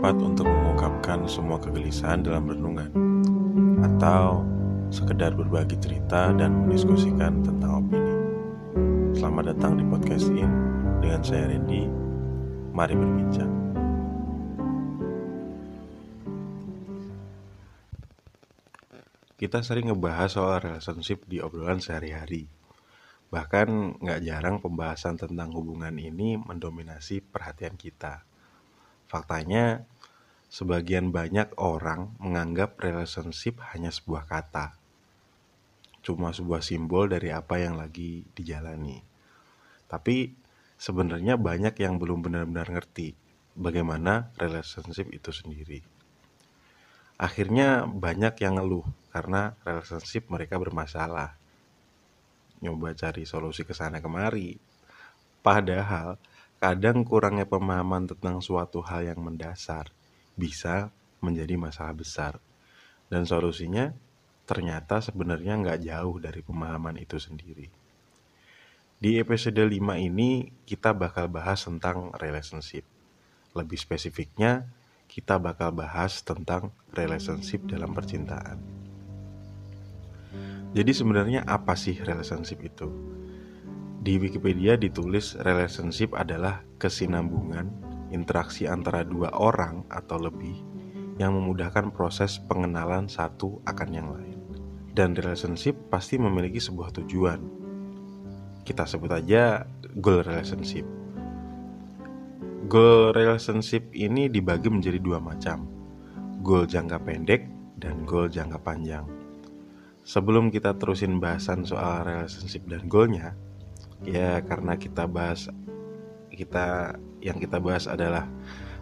Tempat untuk mengungkapkan semua kegelisahan dalam renungan Atau sekedar berbagi cerita dan mendiskusikan tentang opini. Selamat datang di podcast ini. Dengan saya Randy Mari berbincang. Kita sering ngebahas soal relationship di obrolan sehari-hari. Bahkan nggak jarang pembahasan tentang hubungan ini mendominasi perhatian kita. Faktanya, sebagian banyak orang menganggap relationship hanya sebuah kata. Cuma sebuah simbol dari apa yang lagi dijalani. Tapi sebenarnya banyak yang belum benar-benar ngerti bagaimana relationship itu sendiri. Akhirnya banyak yang ngeluh karena relationship mereka bermasalah nyoba cari solusi ke sana kemari. Padahal kadang kurangnya pemahaman tentang suatu hal yang mendasar bisa menjadi masalah besar. Dan solusinya ternyata sebenarnya nggak jauh dari pemahaman itu sendiri. Di episode 5 ini kita bakal bahas tentang relationship. Lebih spesifiknya, kita bakal bahas tentang relationship dalam percintaan. Jadi sebenarnya apa sih relationship itu? Di Wikipedia ditulis relationship adalah kesinambungan interaksi antara dua orang atau lebih yang memudahkan proses pengenalan satu akan yang lain. Dan relationship pasti memiliki sebuah tujuan. Kita sebut aja goal relationship. Goal relationship ini dibagi menjadi dua macam. Goal jangka pendek dan goal jangka panjang. Sebelum kita terusin bahasan soal relationship dan goalnya, ya karena kita bahas kita yang kita bahas adalah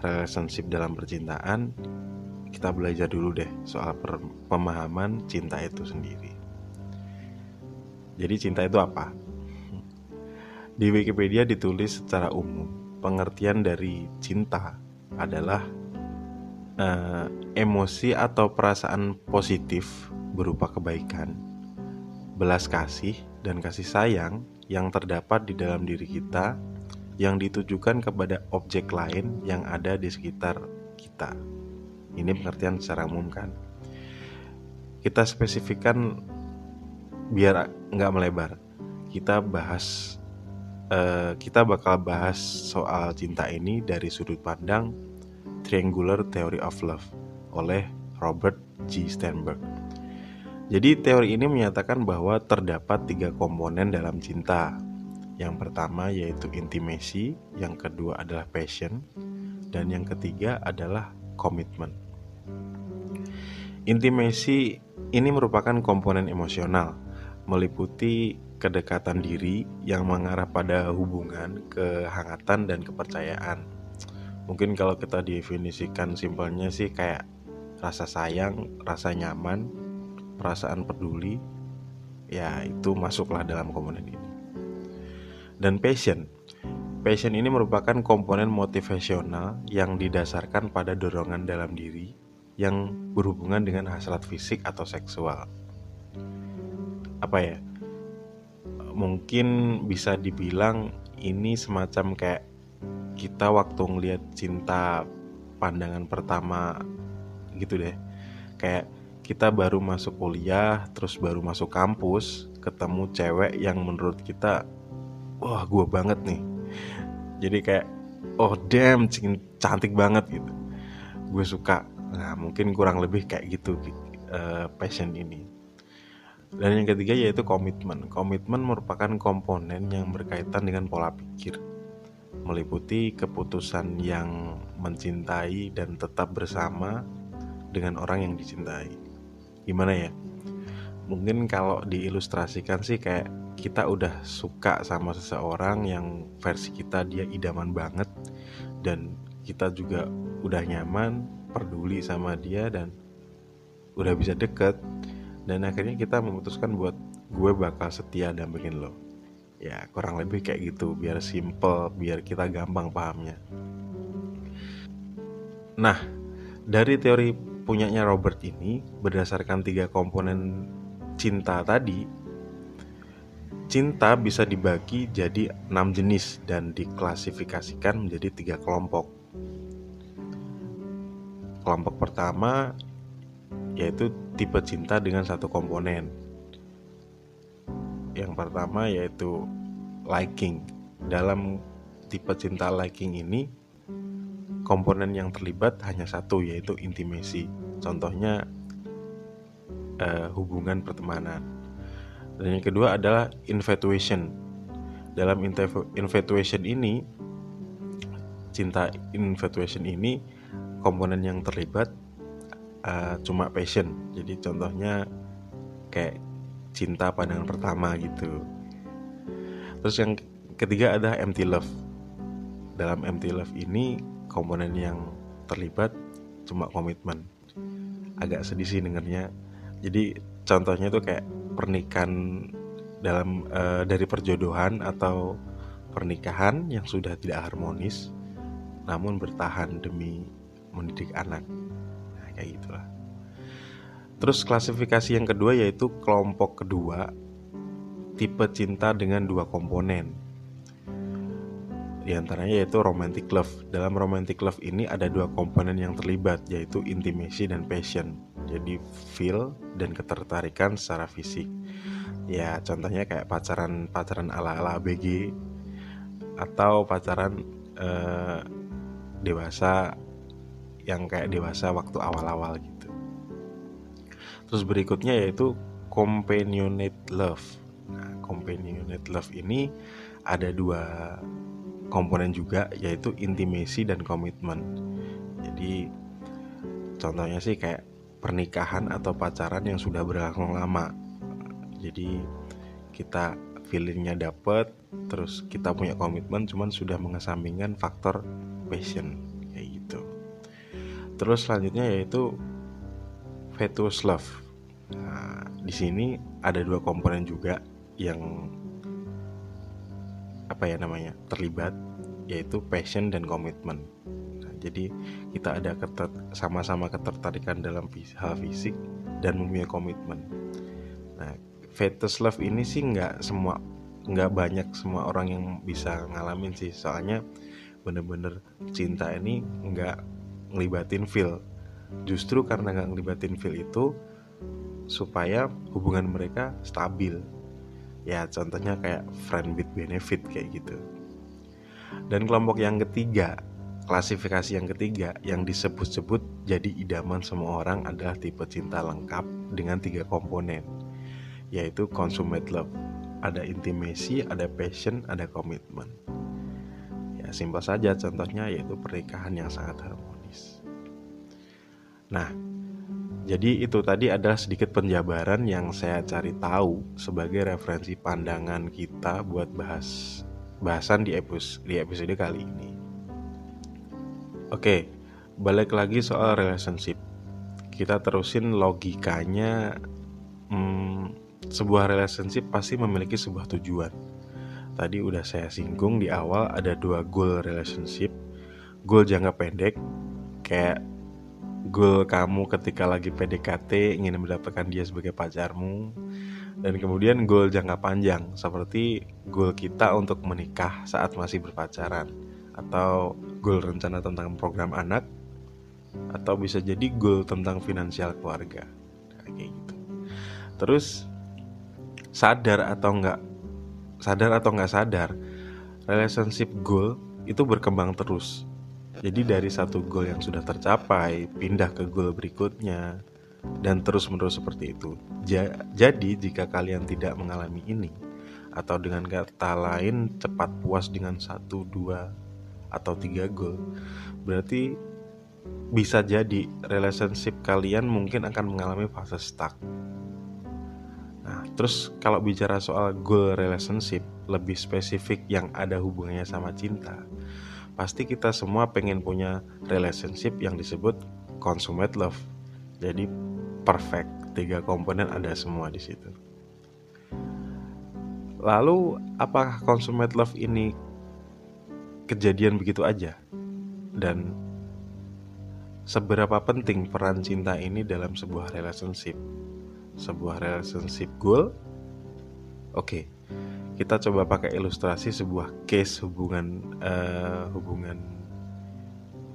relationship dalam percintaan, kita belajar dulu deh soal pemahaman cinta itu sendiri. Jadi cinta itu apa? Di Wikipedia ditulis secara umum, pengertian dari cinta adalah uh, emosi atau perasaan positif berupa kebaikan, belas kasih, dan kasih sayang yang terdapat di dalam diri kita yang ditujukan kepada objek lain yang ada di sekitar kita. Ini pengertian secara umum kan. Kita spesifikkan biar nggak melebar. Kita bahas, uh, kita bakal bahas soal cinta ini dari sudut pandang Triangular Theory of Love oleh Robert G. Sternberg. Jadi teori ini menyatakan bahwa terdapat tiga komponen dalam cinta. Yang pertama yaitu intimacy, yang kedua adalah passion, dan yang ketiga adalah komitmen. Intimacy ini merupakan komponen emosional, meliputi kedekatan diri yang mengarah pada hubungan, kehangatan, dan kepercayaan. Mungkin kalau kita definisikan simpelnya sih kayak rasa sayang, rasa nyaman, perasaan peduli, ya itu masuklah dalam komponen ini. Dan passion. Passion ini merupakan komponen motivasional yang didasarkan pada dorongan dalam diri yang berhubungan dengan hasrat fisik atau seksual. Apa ya? Mungkin bisa dibilang ini semacam kayak kita waktu ngelihat cinta pandangan pertama gitu deh. Kayak kita baru masuk kuliah terus baru masuk kampus ketemu cewek yang menurut kita wah gue banget nih. Jadi kayak oh damn cantik banget gitu. Gue suka. Nah mungkin kurang lebih kayak gitu uh, passion ini. Dan yang ketiga yaitu komitmen. Komitmen merupakan komponen yang berkaitan dengan pola pikir meliputi keputusan yang mencintai dan tetap bersama dengan orang yang dicintai. Gimana ya mungkin kalau diilustrasikan sih kayak kita udah suka sama seseorang yang versi kita dia idaman banget dan kita juga udah nyaman peduli sama dia dan udah bisa deket. Dan akhirnya kita memutuskan buat gue bakal setia dan bikin lo. Ya kurang lebih kayak gitu biar simple biar kita gampang pahamnya. Nah dari teori punyanya Robert ini berdasarkan tiga komponen cinta tadi cinta bisa dibagi jadi enam jenis dan diklasifikasikan menjadi tiga kelompok. Kelompok pertama yaitu tipe cinta dengan satu komponen. Yang pertama yaitu liking. Dalam tipe cinta liking ini komponen yang terlibat hanya satu yaitu intimasi. Contohnya eh, hubungan pertemanan dan yang kedua adalah infatuation. Dalam infatuation ini, cinta infatuation ini komponen yang terlibat uh, cuma passion. Jadi contohnya kayak cinta pandangan pertama gitu. Terus yang ketiga ada empty love. Dalam empty love ini komponen yang terlibat cuma komitmen. Agak sedih sih dengernya. Jadi contohnya tuh kayak pernikahan dalam uh, dari perjodohan atau pernikahan yang sudah tidak harmonis namun bertahan demi mendidik anak. Nah, kayak gitulah. Terus klasifikasi yang kedua yaitu kelompok kedua tipe cinta dengan dua komponen. Di antaranya yaitu romantic love. Dalam romantic love ini ada dua komponen yang terlibat yaitu intimacy dan passion jadi feel dan ketertarikan secara fisik. Ya contohnya kayak pacaran pacaran ala ala ABG atau pacaran eh, dewasa yang kayak dewasa waktu awal-awal gitu. Terus berikutnya yaitu companionate love. Nah companionate love ini ada dua komponen juga yaitu intimacy dan komitmen. Jadi contohnya sih kayak pernikahan atau pacaran yang sudah berlangsung lama. Jadi kita feelingnya dapet, terus kita punya komitmen, cuman sudah mengesampingkan faktor passion kayak gitu. Terus selanjutnya yaitu fetus love. Nah, di sini ada dua komponen juga yang apa ya namanya terlibat, yaitu passion dan komitmen jadi kita ada sama-sama ketertarikan dalam hal fisik dan mempunyai komitmen. Nah fetus love ini sih nggak semua nggak banyak semua orang yang bisa ngalamin sih. Soalnya bener-bener cinta ini nggak ngelibatin feel. Justru karena nggak ngelibatin feel itu supaya hubungan mereka stabil. Ya contohnya kayak friend with benefit kayak gitu. Dan kelompok yang ketiga Klasifikasi yang ketiga yang disebut-sebut jadi idaman semua orang adalah tipe cinta lengkap dengan tiga komponen yaitu consummate love. Ada intimacy, ada passion, ada komitmen. Ya simpel saja contohnya yaitu pernikahan yang sangat harmonis. Nah, jadi itu tadi adalah sedikit penjabaran yang saya cari tahu sebagai referensi pandangan kita buat bahas bahasan di episode, di episode kali ini. Oke, balik lagi soal relationship. Kita terusin logikanya. Hmm, sebuah relationship pasti memiliki sebuah tujuan. Tadi udah saya singgung di awal ada dua goal relationship. Goal jangka pendek, kayak goal kamu ketika lagi PDKT ingin mendapatkan dia sebagai pacarmu dan kemudian goal jangka panjang seperti goal kita untuk menikah saat masih berpacaran atau goal rencana tentang program anak atau bisa jadi goal tentang finansial keluarga. Kayak gitu. Terus sadar atau enggak sadar atau enggak sadar relationship goal itu berkembang terus. Jadi dari satu goal yang sudah tercapai pindah ke goal berikutnya dan terus menerus seperti itu. Ja jadi jika kalian tidak mengalami ini atau dengan kata lain cepat puas dengan satu dua atau tiga goal berarti bisa jadi relationship kalian mungkin akan mengalami fase stuck. Nah terus kalau bicara soal goal relationship lebih spesifik yang ada hubungannya sama cinta pasti kita semua pengen punya relationship yang disebut consummate love. Jadi perfect tiga komponen ada semua di situ. Lalu apakah consummate love ini kejadian begitu aja. Dan seberapa penting peran cinta ini dalam sebuah relationship? Sebuah relationship goal? Oke kita coba pakai ilustrasi sebuah case hubungan uh, hubungan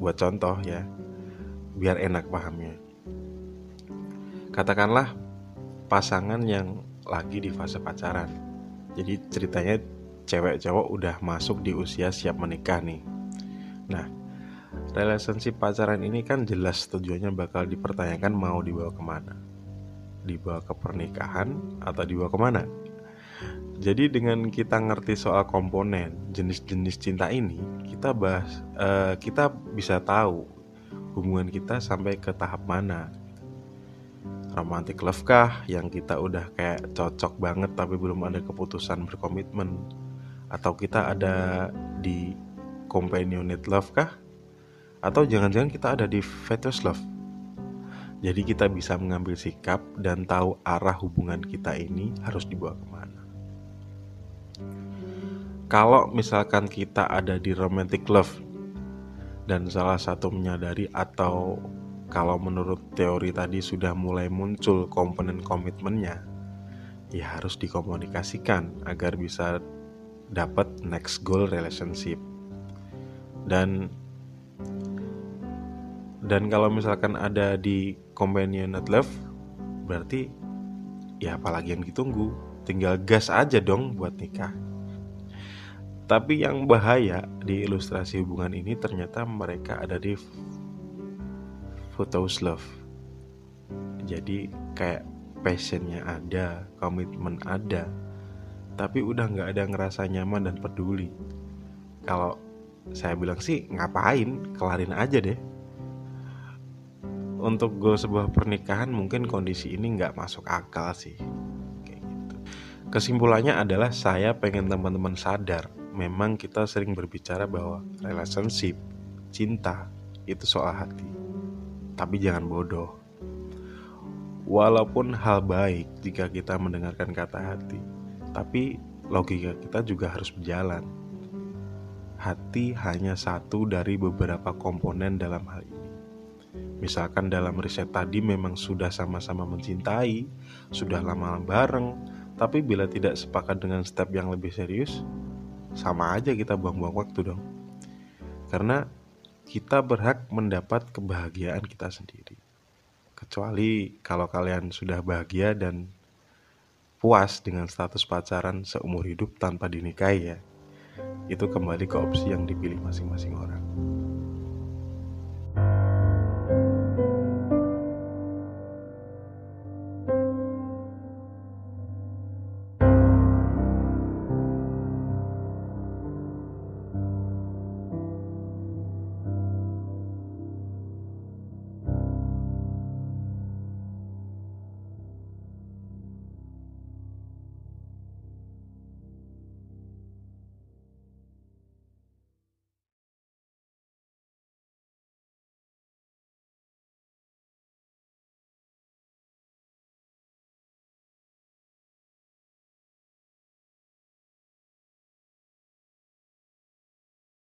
buat contoh ya biar enak pahamnya. Katakanlah pasangan yang lagi di fase pacaran. Jadi ceritanya cewek cowok udah masuk di usia siap menikah nih. Nah relationship pacaran ini kan jelas tujuannya bakal dipertanyakan mau dibawa ke mana? Dibawa ke pernikahan atau dibawa ke mana? Jadi dengan kita ngerti soal komponen jenis-jenis cinta ini, kita bahas, uh, kita bisa tahu hubungan kita sampai ke tahap mana. Romantic love kah yang kita udah kayak cocok banget tapi belum ada keputusan berkomitmen atau kita ada di companionate love kah? Atau jangan-jangan kita ada di fetus love? Jadi kita bisa mengambil sikap dan tahu arah hubungan kita ini harus dibawa ke mana kalau misalkan kita ada di romantic love dan salah satu menyadari atau kalau menurut teori tadi sudah mulai muncul komponen komitmennya ya harus dikomunikasikan agar bisa dapat next goal relationship. Dan dan kalau misalkan ada di companionate love berarti ya apalagi yang ditunggu tinggal gas aja dong buat nikah. Tapi yang bahaya di ilustrasi hubungan ini ternyata mereka ada di photos love. Jadi kayak passionnya ada, komitmen ada, tapi udah nggak ada ngerasa nyaman dan peduli. Kalau saya bilang sih ngapain, kelarin aja deh. Untuk goal sebuah pernikahan mungkin kondisi ini nggak masuk akal sih. Kayak gitu. Kesimpulannya adalah saya pengen teman-teman sadar memang kita sering berbicara bahwa relationship, cinta itu soal hati. Tapi jangan bodoh. Walaupun hal baik jika kita mendengarkan kata hati, tapi logika kita juga harus berjalan. Hati hanya satu dari beberapa komponen dalam hal ini. Misalkan dalam riset tadi memang sudah sama-sama mencintai, sudah lama bareng, tapi bila tidak sepakat dengan step yang lebih serius, sama aja kita buang-buang waktu dong. Karena kita berhak mendapat kebahagiaan kita sendiri. Kecuali kalau kalian sudah bahagia dan puas dengan status pacaran seumur hidup tanpa dinikahi ya. Itu kembali ke opsi yang dipilih masing-masing orang.